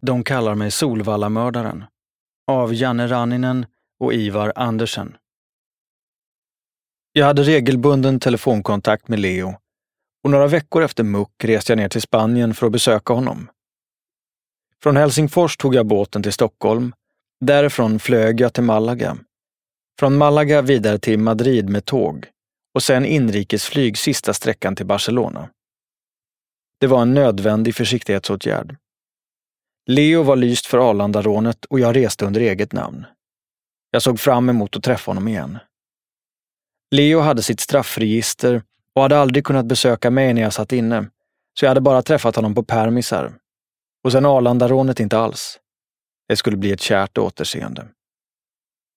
De kallar mig Solvallamördaren av Janne Ranninen och Ivar Andersen. Jag hade regelbunden telefonkontakt med Leo och några veckor efter muck reste jag ner till Spanien för att besöka honom. Från Helsingfors tog jag båten till Stockholm. Därifrån flög jag till Malaga. Från Malaga vidare till Madrid med tåg och sen inrikesflyg sista sträckan till Barcelona. Det var en nödvändig försiktighetsåtgärd. Leo var lyst för Arlandarånet och jag reste under eget namn. Jag såg fram emot att träffa honom igen. Leo hade sitt straffregister och hade aldrig kunnat besöka mig när jag satt inne, så jag hade bara träffat honom på permisar. Och sen Arlandarånet inte alls. Det skulle bli ett kärt återseende.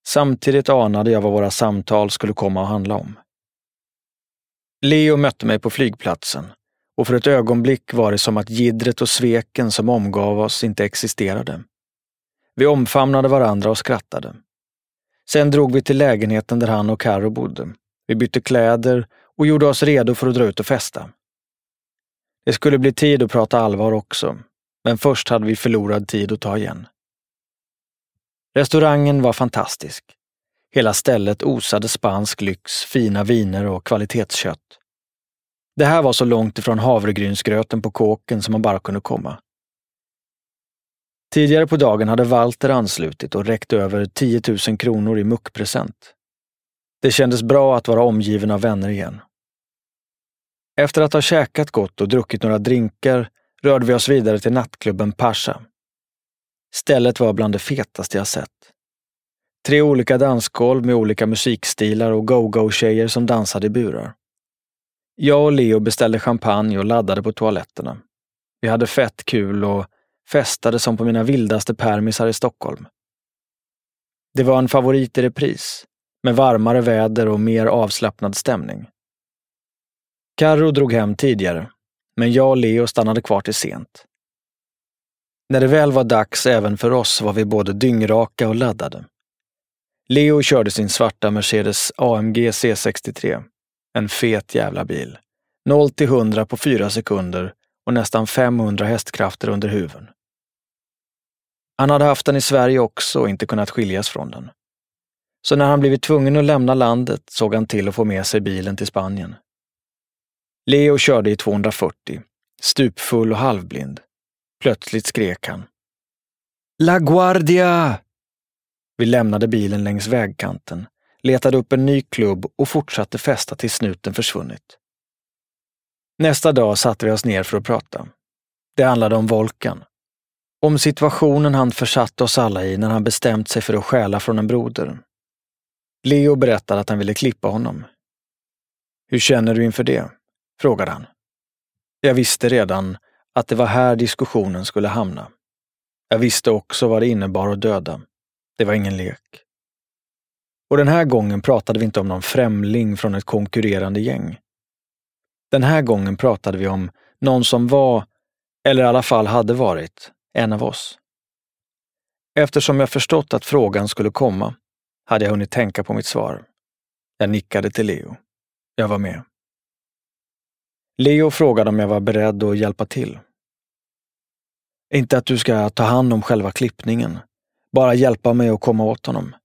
Samtidigt anade jag vad våra samtal skulle komma att handla om. Leo mötte mig på flygplatsen och för ett ögonblick var det som att gidret och sveken som omgav oss inte existerade. Vi omfamnade varandra och skrattade. Sen drog vi till lägenheten där han och Karo bodde. Vi bytte kläder och gjorde oss redo för att dra ut och festa. Det skulle bli tid att prata allvar också, men först hade vi förlorad tid att ta igen. Restaurangen var fantastisk. Hela stället osade spansk lyx, fina viner och kvalitetskött. Det här var så långt ifrån havregrynsgröten på kåken som man bara kunde komma. Tidigare på dagen hade Walter anslutit och räckt över 10 000 kronor i muckpresent. Det kändes bra att vara omgiven av vänner igen. Efter att ha käkat gott och druckit några drinkar rörde vi oss vidare till nattklubben Pasha. Stället var bland det fetaste jag sett. Tre olika dansgolv med olika musikstilar och go-go-tjejer som dansade i burar. Jag och Leo beställde champagne och laddade på toaletterna. Vi hade fett kul och festade som på mina vildaste permisar i Stockholm. Det var en favorit i repris, med varmare väder och mer avslappnad stämning. Carro drog hem tidigare, men jag och Leo stannade kvar till sent. När det väl var dags även för oss var vi både dyngraka och laddade. Leo körde sin svarta Mercedes AMG C63 en fet jävla bil. 0 till 100 på fyra sekunder och nästan 500 hästkrafter under huven. Han hade haft den i Sverige också och inte kunnat skiljas från den. Så när han blivit tvungen att lämna landet såg han till att få med sig bilen till Spanien. Leo körde i 240, stupfull och halvblind. Plötsligt skrek han. La Guardia! Vi lämnade bilen längs vägkanten letade upp en ny klubb och fortsatte festa tills snuten försvunnit. Nästa dag satte vi oss ner för att prata. Det handlade om Volkan. Om situationen han försatt oss alla i när han bestämt sig för att stjäla från en broder. Leo berättade att han ville klippa honom. Hur känner du inför det? frågade han. Jag visste redan att det var här diskussionen skulle hamna. Jag visste också vad det innebar att döda. Det var ingen lek. Och den här gången pratade vi inte om någon främling från ett konkurrerande gäng. Den här gången pratade vi om någon som var, eller i alla fall hade varit, en av oss. Eftersom jag förstått att frågan skulle komma hade jag hunnit tänka på mitt svar. Jag nickade till Leo. Jag var med. Leo frågade om jag var beredd att hjälpa till. Inte att du ska ta hand om själva klippningen, bara hjälpa mig att komma åt honom.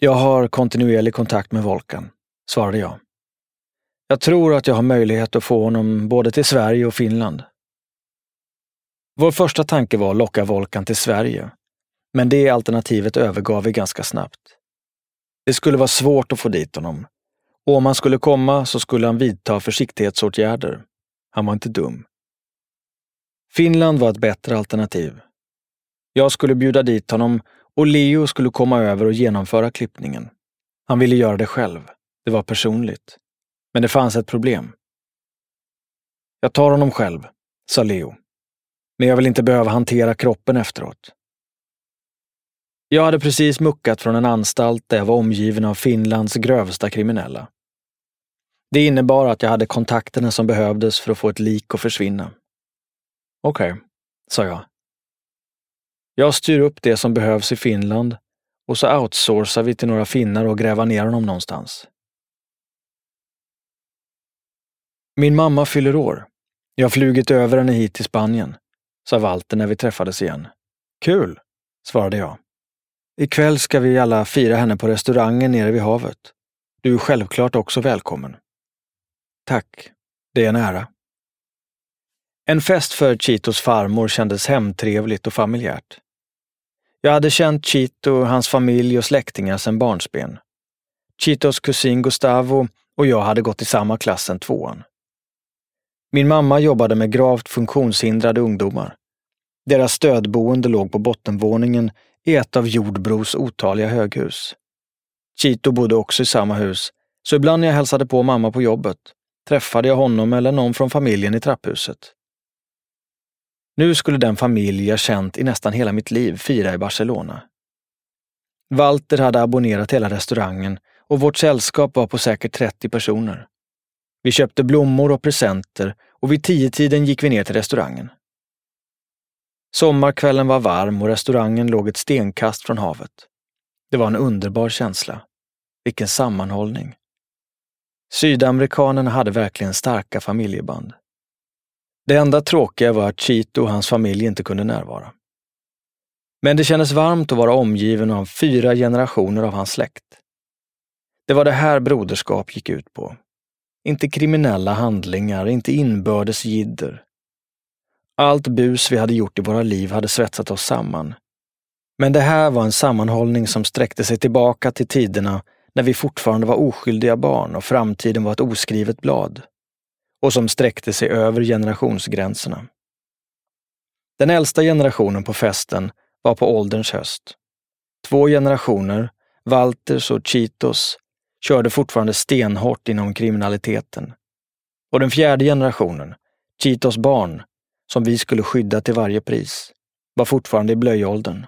Jag har kontinuerlig kontakt med Volkan, svarade jag. Jag tror att jag har möjlighet att få honom både till Sverige och Finland. Vår första tanke var att locka Volkan till Sverige, men det alternativet övergav vi ganska snabbt. Det skulle vara svårt att få dit honom och om han skulle komma så skulle han vidta försiktighetsåtgärder. Han var inte dum. Finland var ett bättre alternativ. Jag skulle bjuda dit honom och Leo skulle komma över och genomföra klippningen. Han ville göra det själv. Det var personligt. Men det fanns ett problem. Jag tar honom själv, sa Leo. Men jag vill inte behöva hantera kroppen efteråt. Jag hade precis muckat från en anstalt där jag var omgiven av Finlands grövsta kriminella. Det innebar att jag hade kontakterna som behövdes för att få ett lik att försvinna. Okej, okay, sa jag. Jag styr upp det som behövs i Finland och så outsourcar vi till några finnar och gräva ner honom någonstans. Min mamma fyller år. Jag har flugit över henne hit till Spanien, sa Walter när vi träffades igen. Kul, svarade jag. Ikväll ska vi alla fira henne på restaurangen nere vid havet. Du är självklart också välkommen. Tack, det är en ära. En fest för Chitos farmor kändes hemtrevligt och familjärt. Jag hade känt Chito, hans familj och släktingar sedan barnsben. Chitos kusin Gustavo och jag hade gått i samma klass sedan tvåan. Min mamma jobbade med gravt funktionshindrade ungdomar. Deras stödboende låg på bottenvåningen i ett av Jordbros otaliga höghus. Chito bodde också i samma hus, så ibland när jag hälsade på mamma på jobbet träffade jag honom eller någon från familjen i trapphuset. Nu skulle den familj jag känt i nästan hela mitt liv fira i Barcelona. Walter hade abonnerat hela restaurangen och vårt sällskap var på säkert 30 personer. Vi köpte blommor och presenter och vid tiotiden gick vi ner till restaurangen. Sommarkvällen var varm och restaurangen låg ett stenkast från havet. Det var en underbar känsla. Vilken sammanhållning. Sydamerikanerna hade verkligen starka familjeband. Det enda tråkiga var att Chito och hans familj inte kunde närvara. Men det kändes varmt att vara omgiven av fyra generationer av hans släkt. Det var det här broderskap gick ut på. Inte kriminella handlingar, inte inbördes jidder. Allt bus vi hade gjort i våra liv hade svetsat oss samman. Men det här var en sammanhållning som sträckte sig tillbaka till tiderna när vi fortfarande var oskyldiga barn och framtiden var ett oskrivet blad. Och som sträckte sig över generationsgränserna. Den äldsta generationen på festen var på ålderns höst. Två generationer, Walters och Chitos, körde fortfarande stenhårt inom kriminaliteten. Och den fjärde generationen, Chitos barn, som vi skulle skydda till varje pris, var fortfarande i blöjåldern.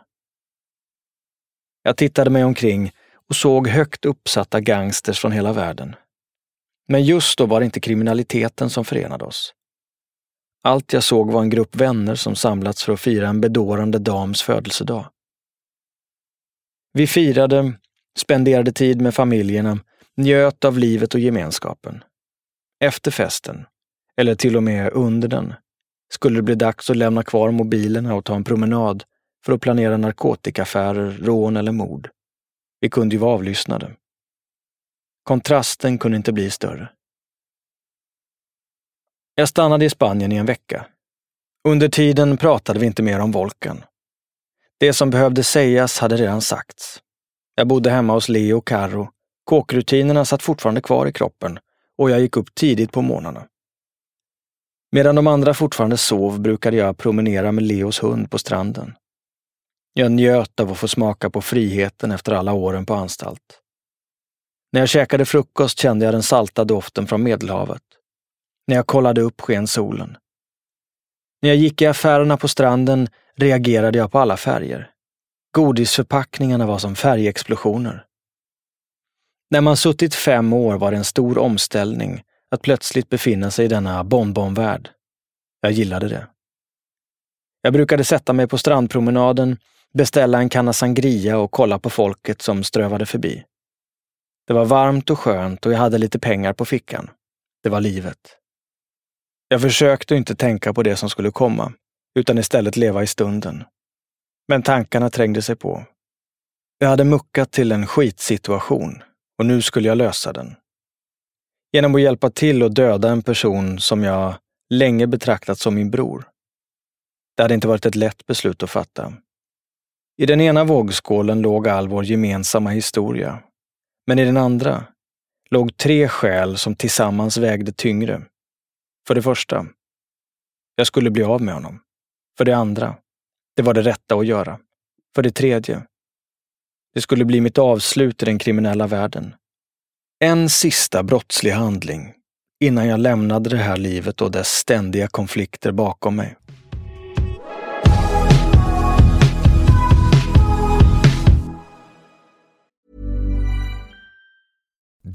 Jag tittade mig omkring och såg högt uppsatta gangsters från hela världen. Men just då var det inte kriminaliteten som förenade oss. Allt jag såg var en grupp vänner som samlats för att fira en bedårande dams födelsedag. Vi firade, spenderade tid med familjerna, njöt av livet och gemenskapen. Efter festen, eller till och med under den, skulle det bli dags att lämna kvar mobilerna och ta en promenad för att planera narkotikaaffärer, rån eller mord. Vi kunde ju vara avlyssnade. Kontrasten kunde inte bli större. Jag stannade i Spanien i en vecka. Under tiden pratade vi inte mer om Volkan. Det som behövde sägas hade redan sagts. Jag bodde hemma hos Leo och Carro. Kåkrutinerna satt fortfarande kvar i kroppen och jag gick upp tidigt på morgnarna. Medan de andra fortfarande sov brukade jag promenera med Leos hund på stranden. Jag njöt av att få smaka på friheten efter alla åren på anstalt. När jag käkade frukost kände jag den salta doften från Medelhavet. När jag kollade upp sken solen. När jag gick i affärerna på stranden reagerade jag på alla färger. Godisförpackningarna var som färgexplosioner. När man suttit fem år var det en stor omställning att plötsligt befinna sig i denna bonbonvärld. Jag gillade det. Jag brukade sätta mig på strandpromenaden beställa en kanna sangria och kolla på folket som strövade förbi. Det var varmt och skönt och jag hade lite pengar på fickan. Det var livet. Jag försökte inte tänka på det som skulle komma, utan istället leva i stunden. Men tankarna trängde sig på. Jag hade muckat till en skitsituation och nu skulle jag lösa den. Genom att hjälpa till att döda en person som jag länge betraktat som min bror. Det hade inte varit ett lätt beslut att fatta. I den ena vågskålen låg all vår gemensamma historia. Men i den andra låg tre skäl som tillsammans vägde tyngre. För det första, jag skulle bli av med honom. För det andra, det var det rätta att göra. För det tredje, det skulle bli mitt avslut i den kriminella världen. En sista brottslig handling innan jag lämnade det här livet och dess ständiga konflikter bakom mig.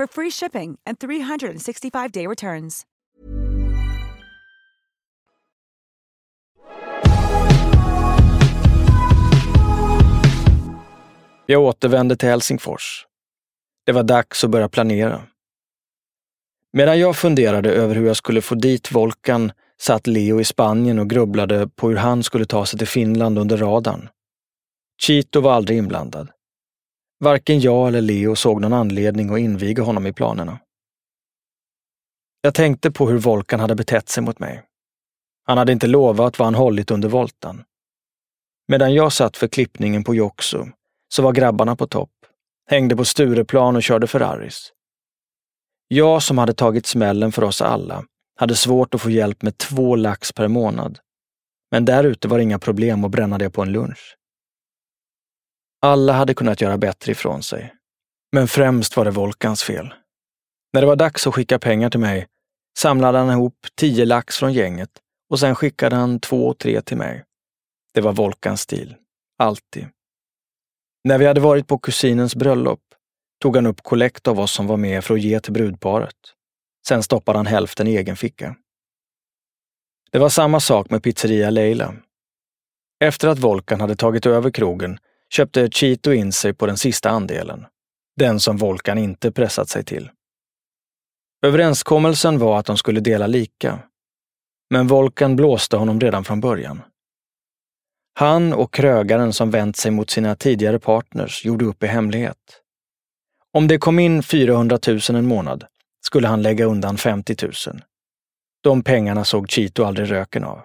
for free shipping and 365-day returns. Jag återvände till Helsingfors. Det var dags att börja planera. Medan jag funderade över hur jag skulle få dit Volkan satt Leo i Spanien och grubblade på hur han skulle ta sig till Finland under radarn. Chito var aldrig inblandad. Varken jag eller Leo såg någon anledning att inviga honom i planerna. Jag tänkte på hur Volkan hade betett sig mot mig. Han hade inte lovat vad han hållit under voltan. Medan jag satt för klippningen på Joxo så var grabbarna på topp, hängde på Stureplan och körde Ferraris. Jag som hade tagit smällen för oss alla hade svårt att få hjälp med två lax per månad. Men där ute var det inga problem att bränna det på en lunch. Alla hade kunnat göra bättre ifrån sig. Men främst var det Volkans fel. När det var dags att skicka pengar till mig samlade han ihop tio lax från gänget och sen skickade han två, tre till mig. Det var Volkans stil. Alltid. När vi hade varit på kusinens bröllop tog han upp kollekt av oss som var med för att ge till brudparet. Sen stoppade han hälften i egen ficka. Det var samma sak med pizzeria Leila. Efter att Volkan hade tagit över krogen köpte Chito in sig på den sista andelen. Den som Volkan inte pressat sig till. Överenskommelsen var att de skulle dela lika. Men Volkan blåste honom redan från början. Han och krögaren som vänt sig mot sina tidigare partners gjorde upp i hemlighet. Om det kom in 400 000 en månad skulle han lägga undan 50 000. De pengarna såg Chito aldrig röken av.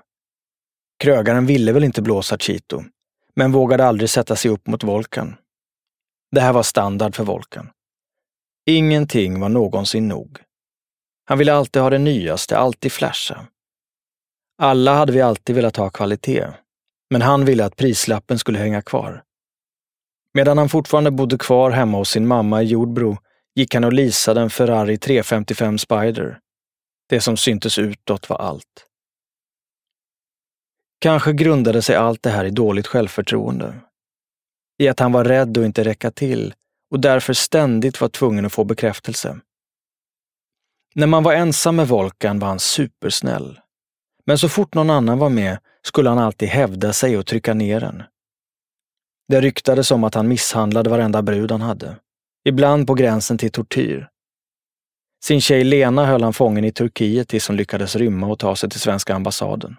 Krögaren ville väl inte blåsa Chito, men vågade aldrig sätta sig upp mot Volkan. Det här var standard för Volkan. Ingenting var någonsin nog. Han ville alltid ha det nyaste, alltid flasha. Alla hade vi alltid velat ha kvalitet, men han ville att prislappen skulle hänga kvar. Medan han fortfarande bodde kvar hemma hos sin mamma i Jordbro gick han och leasade en Ferrari 355 Spider. Det som syntes utåt var allt. Kanske grundade sig allt det här i dåligt självförtroende. I att han var rädd att inte räcka till och därför ständigt var tvungen att få bekräftelse. När man var ensam med Volkan var han supersnäll. Men så fort någon annan var med skulle han alltid hävda sig och trycka ner en. Det ryktades om att han misshandlade varenda brud han hade. Ibland på gränsen till tortyr. Sin tjej Lena höll han fången i Turkiet tills hon lyckades rymma och ta sig till svenska ambassaden.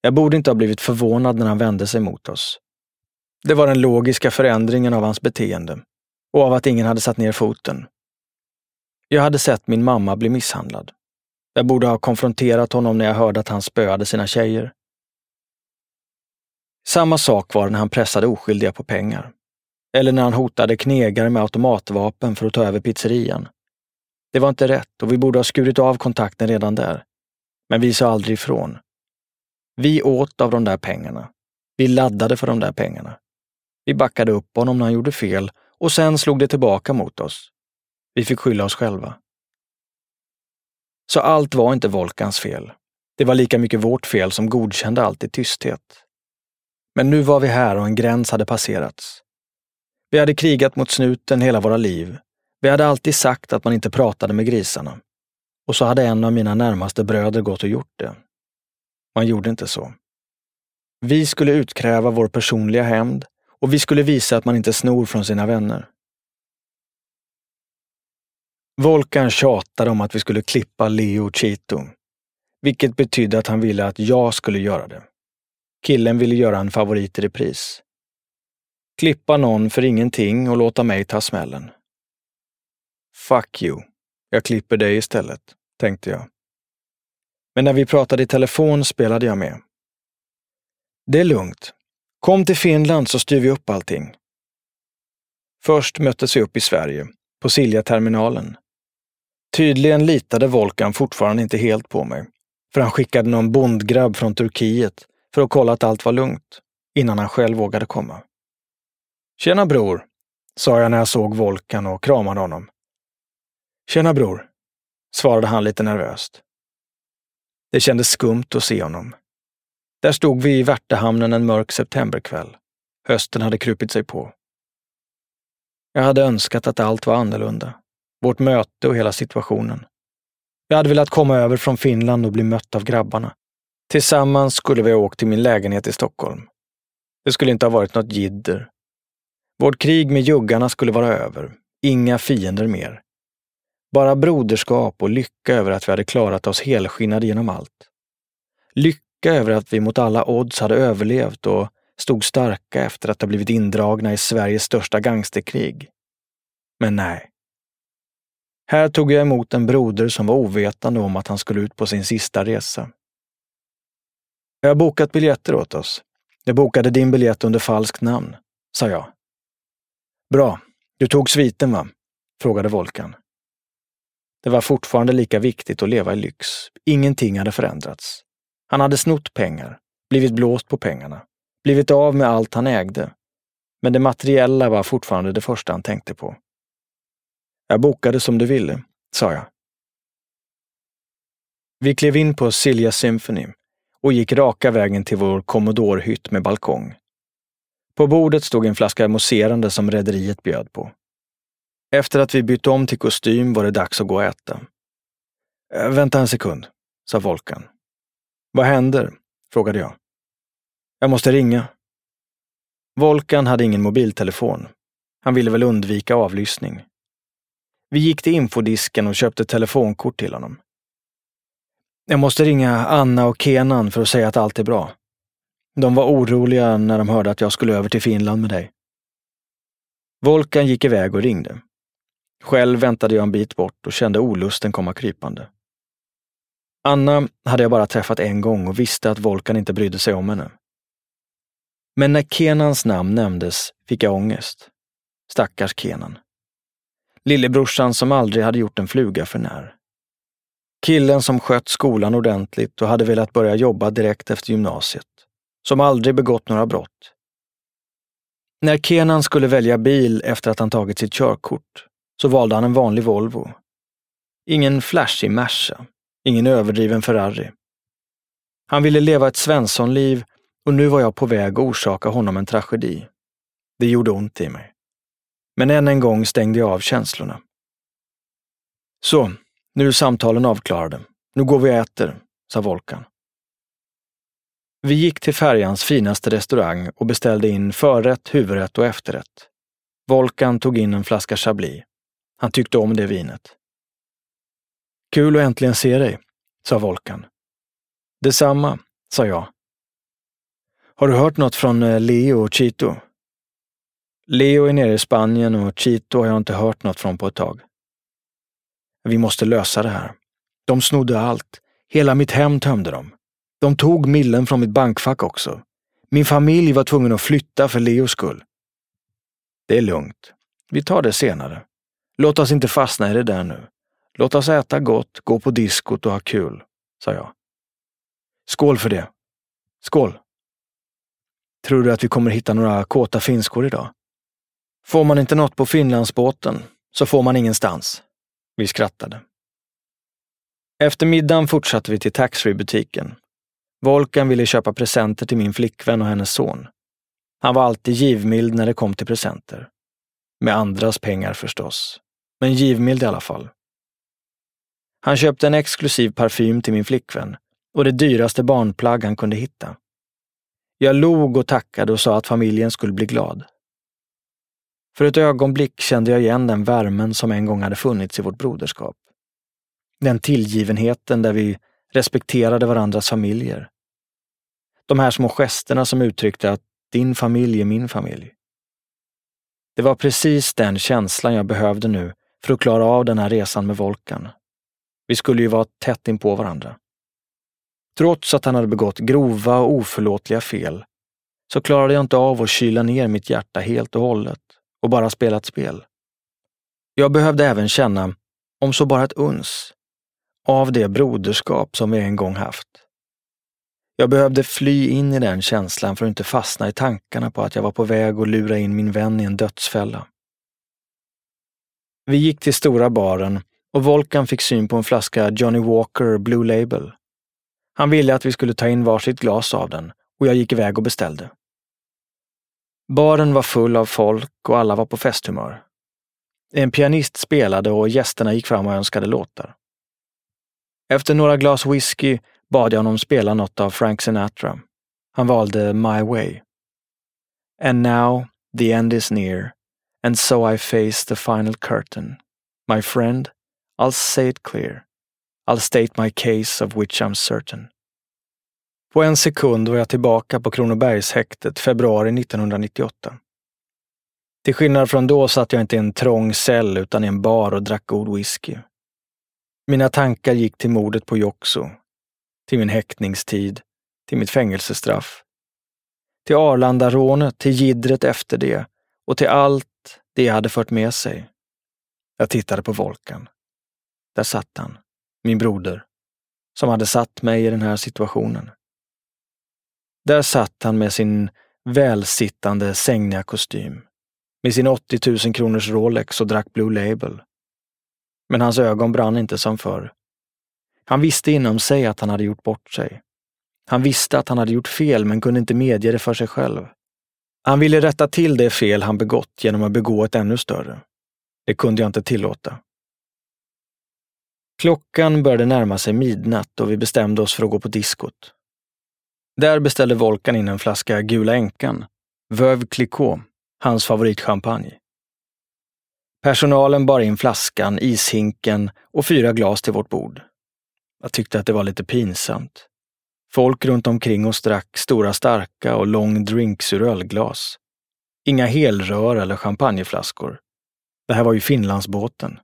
Jag borde inte ha blivit förvånad när han vände sig mot oss. Det var den logiska förändringen av hans beteende och av att ingen hade satt ner foten. Jag hade sett min mamma bli misshandlad. Jag borde ha konfronterat honom när jag hörde att han spöade sina tjejer. Samma sak var det när han pressade oskyldiga på pengar. Eller när han hotade knegare med automatvapen för att ta över pizzerian. Det var inte rätt och vi borde ha skurit av kontakten redan där. Men vi sa aldrig ifrån. Vi åt av de där pengarna. Vi laddade för de där pengarna. Vi backade upp honom när han gjorde fel och sen slog det tillbaka mot oss. Vi fick skylla oss själva. Så allt var inte Volkans fel. Det var lika mycket vårt fel som godkände allt i tysthet. Men nu var vi här och en gräns hade passerats. Vi hade krigat mot snuten hela våra liv. Vi hade alltid sagt att man inte pratade med grisarna. Och så hade en av mina närmaste bröder gått och gjort det. Man gjorde inte så. Vi skulle utkräva vår personliga hämnd och vi skulle visa att man inte snor från sina vänner. Volkan tjatade om att vi skulle klippa Leo Chito, vilket betydde att han ville att jag skulle göra det. Killen ville göra en favorit i repris. Klippa någon för ingenting och låta mig ta smällen. Fuck you. Jag klipper dig istället, tänkte jag. Men när vi pratade i telefon spelade jag med. Det är lugnt. Kom till Finland så styr vi upp allting. Först möttes vi upp i Sverige, på Silja-terminalen. Tydligen litade Volkan fortfarande inte helt på mig, för han skickade någon bondgrabb från Turkiet för att kolla att allt var lugnt, innan han själv vågade komma. Tjena bror, sa jag när jag såg Volkan och kramade honom. Tjena bror, svarade han lite nervöst. Det kändes skumt att se honom. Där stod vi i Värtahamnen en mörk septemberkväll. Hösten hade krupit sig på. Jag hade önskat att allt var annorlunda. Vårt möte och hela situationen. Jag hade velat komma över från Finland och bli mött av grabbarna. Tillsammans skulle vi ha åkt till min lägenhet i Stockholm. Det skulle inte ha varit något jidder. Vårt krig med juggarna skulle vara över. Inga fiender mer. Bara broderskap och lycka över att vi hade klarat oss helskinnade genom allt. Lycka över att vi mot alla odds hade överlevt och stod starka efter att ha blivit indragna i Sveriges största gangsterkrig. Men nej. Här tog jag emot en broder som var ovetande om att han skulle ut på sin sista resa. Jag har bokat biljetter åt oss. Jag bokade din biljett under falskt namn, sa jag. Bra. Du tog sviten, va? frågade Volkan. Det var fortfarande lika viktigt att leva i lyx. Ingenting hade förändrats. Han hade snott pengar, blivit blåst på pengarna, blivit av med allt han ägde. Men det materiella var fortfarande det första han tänkte på. Jag bokade som du ville, sa jag. Vi klev in på Silja Symphony och gick raka vägen till vår Commodore-hytt med balkong. På bordet stod en flaska mousserande som rederiet bjöd på. Efter att vi bytt om till kostym var det dags att gå och äta. Eh, vänta en sekund, sa Volkan. Vad händer? frågade jag. Jag måste ringa. Volkan hade ingen mobiltelefon. Han ville väl undvika avlyssning. Vi gick till infodisken och köpte telefonkort till honom. Jag måste ringa Anna och Kenan för att säga att allt är bra. De var oroliga när de hörde att jag skulle över till Finland med dig. Volkan gick iväg och ringde. Själv väntade jag en bit bort och kände olusten komma krypande. Anna hade jag bara träffat en gång och visste att Volkan inte brydde sig om henne. Men när Kenans namn nämndes fick jag ångest. Stackars Kenan. Lillebrorsan som aldrig hade gjort en fluga för när. Killen som skött skolan ordentligt och hade velat börja jobba direkt efter gymnasiet. Som aldrig begått några brott. När Kenan skulle välja bil efter att han tagit sitt körkort så valde han en vanlig Volvo. Ingen flashig Merca, ingen överdriven Ferrari. Han ville leva ett Svenssonliv och nu var jag på väg att orsaka honom en tragedi. Det gjorde ont i mig. Men än en gång stängde jag av känslorna. Så, nu är samtalen avklarade. Nu går vi och äter, sa Volkan. Vi gick till färjans finaste restaurang och beställde in förrätt, huvudrätt och efterrätt. Volkan tog in en flaska Chablis. Han tyckte om det vinet. Kul att äntligen se dig, sa Volkan. Detsamma, sa jag. Har du hört något från eh, Leo och Chito? Leo är nere i Spanien och Chito har jag inte hört något från på ett tag. Vi måste lösa det här. De snodde allt. Hela mitt hem tömde de. De tog millen från mitt bankfack också. Min familj var tvungen att flytta för Leos skull. Det är lugnt. Vi tar det senare. Låt oss inte fastna i det där nu. Låt oss äta gott, gå på diskot och ha kul, sa jag. Skål för det. Skål! Tror du att vi kommer hitta några kåta finskor idag? Får man inte något på Finlandsbåten så får man ingenstans. Vi skrattade. Efter middagen fortsatte vi till taxfree-butiken. Volkan ville köpa presenter till min flickvän och hennes son. Han var alltid givmild när det kom till presenter. Med andras pengar förstås. Men givmild i alla fall. Han köpte en exklusiv parfym till min flickvän och det dyraste barnplagg han kunde hitta. Jag log och tackade och sa att familjen skulle bli glad. För ett ögonblick kände jag igen den värmen som en gång hade funnits i vårt broderskap. Den tillgivenheten där vi respekterade varandras familjer. De här små gesterna som uttryckte att din familj är min familj. Det var precis den känslan jag behövde nu för att klara av den här resan med Volkan. Vi skulle ju vara tätt in på varandra. Trots att han hade begått grova och oförlåtliga fel så klarade jag inte av att kyla ner mitt hjärta helt och hållet och bara spela ett spel. Jag behövde även känna, om så bara ett uns, av det broderskap som vi en gång haft. Jag behövde fly in i den känslan för att inte fastna i tankarna på att jag var på väg att lura in min vän i en dödsfälla. Vi gick till stora baren och Volkan fick syn på en flaska Johnny Walker Blue Label. Han ville att vi skulle ta in varsitt glas av den och jag gick iväg och beställde. Baren var full av folk och alla var på festhumör. En pianist spelade och gästerna gick fram och önskade låtar. Efter några glas whisky bad jag honom spela något av Frank Sinatra. Han valde My Way. And now the end is near, and so I face the final curtain. My friend, I'll say it clear. I'll state my case of which I'm certain. På en sekund var jag tillbaka på Kronobergshäktet februari 1998. Till skillnad från då satt jag inte i en trång cell utan i en bar och drack god whisky. Mina tankar gick till mordet på Joxo, till min häktningstid, till mitt fängelsestraff, till Arlandarånet, till gidret efter det och till allt det jag hade fört med sig. Jag tittade på Volkan. Där satt han, min broder, som hade satt mig i den här situationen. Där satt han med sin välsittande sängliga kostym, med sin 80 000 kronors Rolex och drack Blue Label. Men hans ögon brann inte som förr. Han visste inom sig att han hade gjort bort sig. Han visste att han hade gjort fel men kunde inte medge det för sig själv. Han ville rätta till det fel han begått genom att begå ett ännu större. Det kunde jag inte tillåta. Klockan började närma sig midnatt och vi bestämde oss för att gå på diskot. Där beställde Volkan in en flaska Gula Änkan, Veuve Clicquot, hans favoritchampagne. Personalen bar in flaskan, ishinken och fyra glas till vårt bord. Jag tyckte att det var lite pinsamt. Folk runt omkring oss drack stora starka och lång drinks ur ölglas. Inga helrör eller champagneflaskor. Det här var ju Finlandsbåten.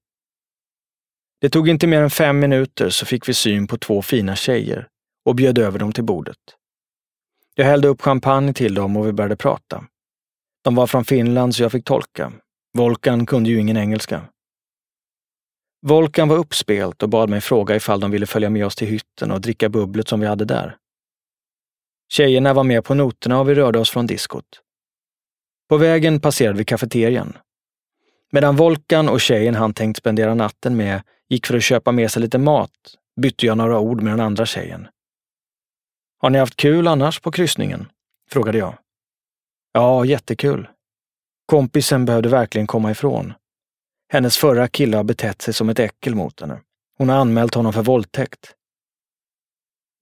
Det tog inte mer än fem minuter så fick vi syn på två fina tjejer och bjöd över dem till bordet. Jag hällde upp champagne till dem och vi började prata. De var från Finland så jag fick tolka. Volkan kunde ju ingen engelska. Volkan var uppspelt och bad mig fråga ifall de ville följa med oss till hytten och dricka bubblet som vi hade där. Tjejerna var med på noterna och vi rörde oss från diskot. På vägen passerade vi kafeterian. Medan Volkan och tjejen han tänkt spendera natten med gick för att köpa med sig lite mat bytte jag några ord med den andra tjejen. Har ni haft kul annars på kryssningen? frågade jag. Ja, jättekul. Kompisen behövde verkligen komma ifrån. Hennes förra kille har betett sig som ett äckel mot henne. Hon har anmält honom för våldtäkt.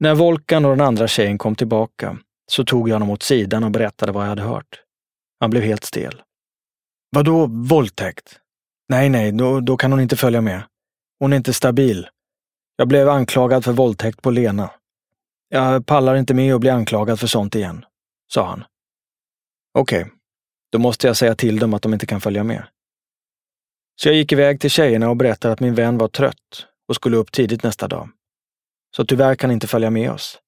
När Volkan och den andra tjejen kom tillbaka så tog jag honom åt sidan och berättade vad jag hade hört. Han blev helt stel. Vadå våldtäkt? Nej, nej, då, då kan hon inte följa med. Hon är inte stabil. Jag blev anklagad för våldtäkt på Lena. Jag pallar inte med att bli anklagad för sånt igen, sa han. Okej, okay. då måste jag säga till dem att de inte kan följa med. Så jag gick iväg till tjejerna och berättade att min vän var trött och skulle upp tidigt nästa dag. Så tyvärr kan inte följa med oss.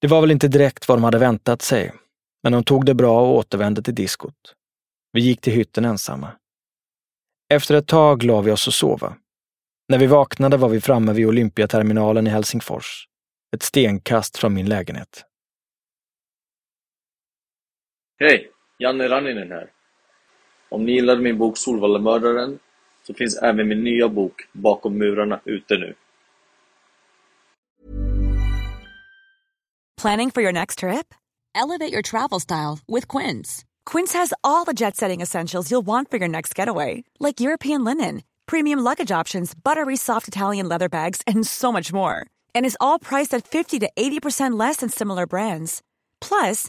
Det var väl inte direkt vad de hade väntat sig, men de tog det bra och återvände till diskot. Vi gick till hytten ensamma. Efter ett tag la vi oss och sova. När vi vaknade var vi framme vid Olympiaterminalen i Helsingfors, ett stenkast från min lägenhet. Hej! Janne Ranninen här. Om ni gillade min bok Solvallamördaren så finns även min nya bok Bakom murarna ute nu. Planning for your next trip? Elevate your travel style with Quince. Quince has all the jet setting essentials you'll want for your next getaway, like European linen, premium luggage options, buttery soft Italian leather bags, and so much more. And is all priced at 50 to 80% less than similar brands. Plus,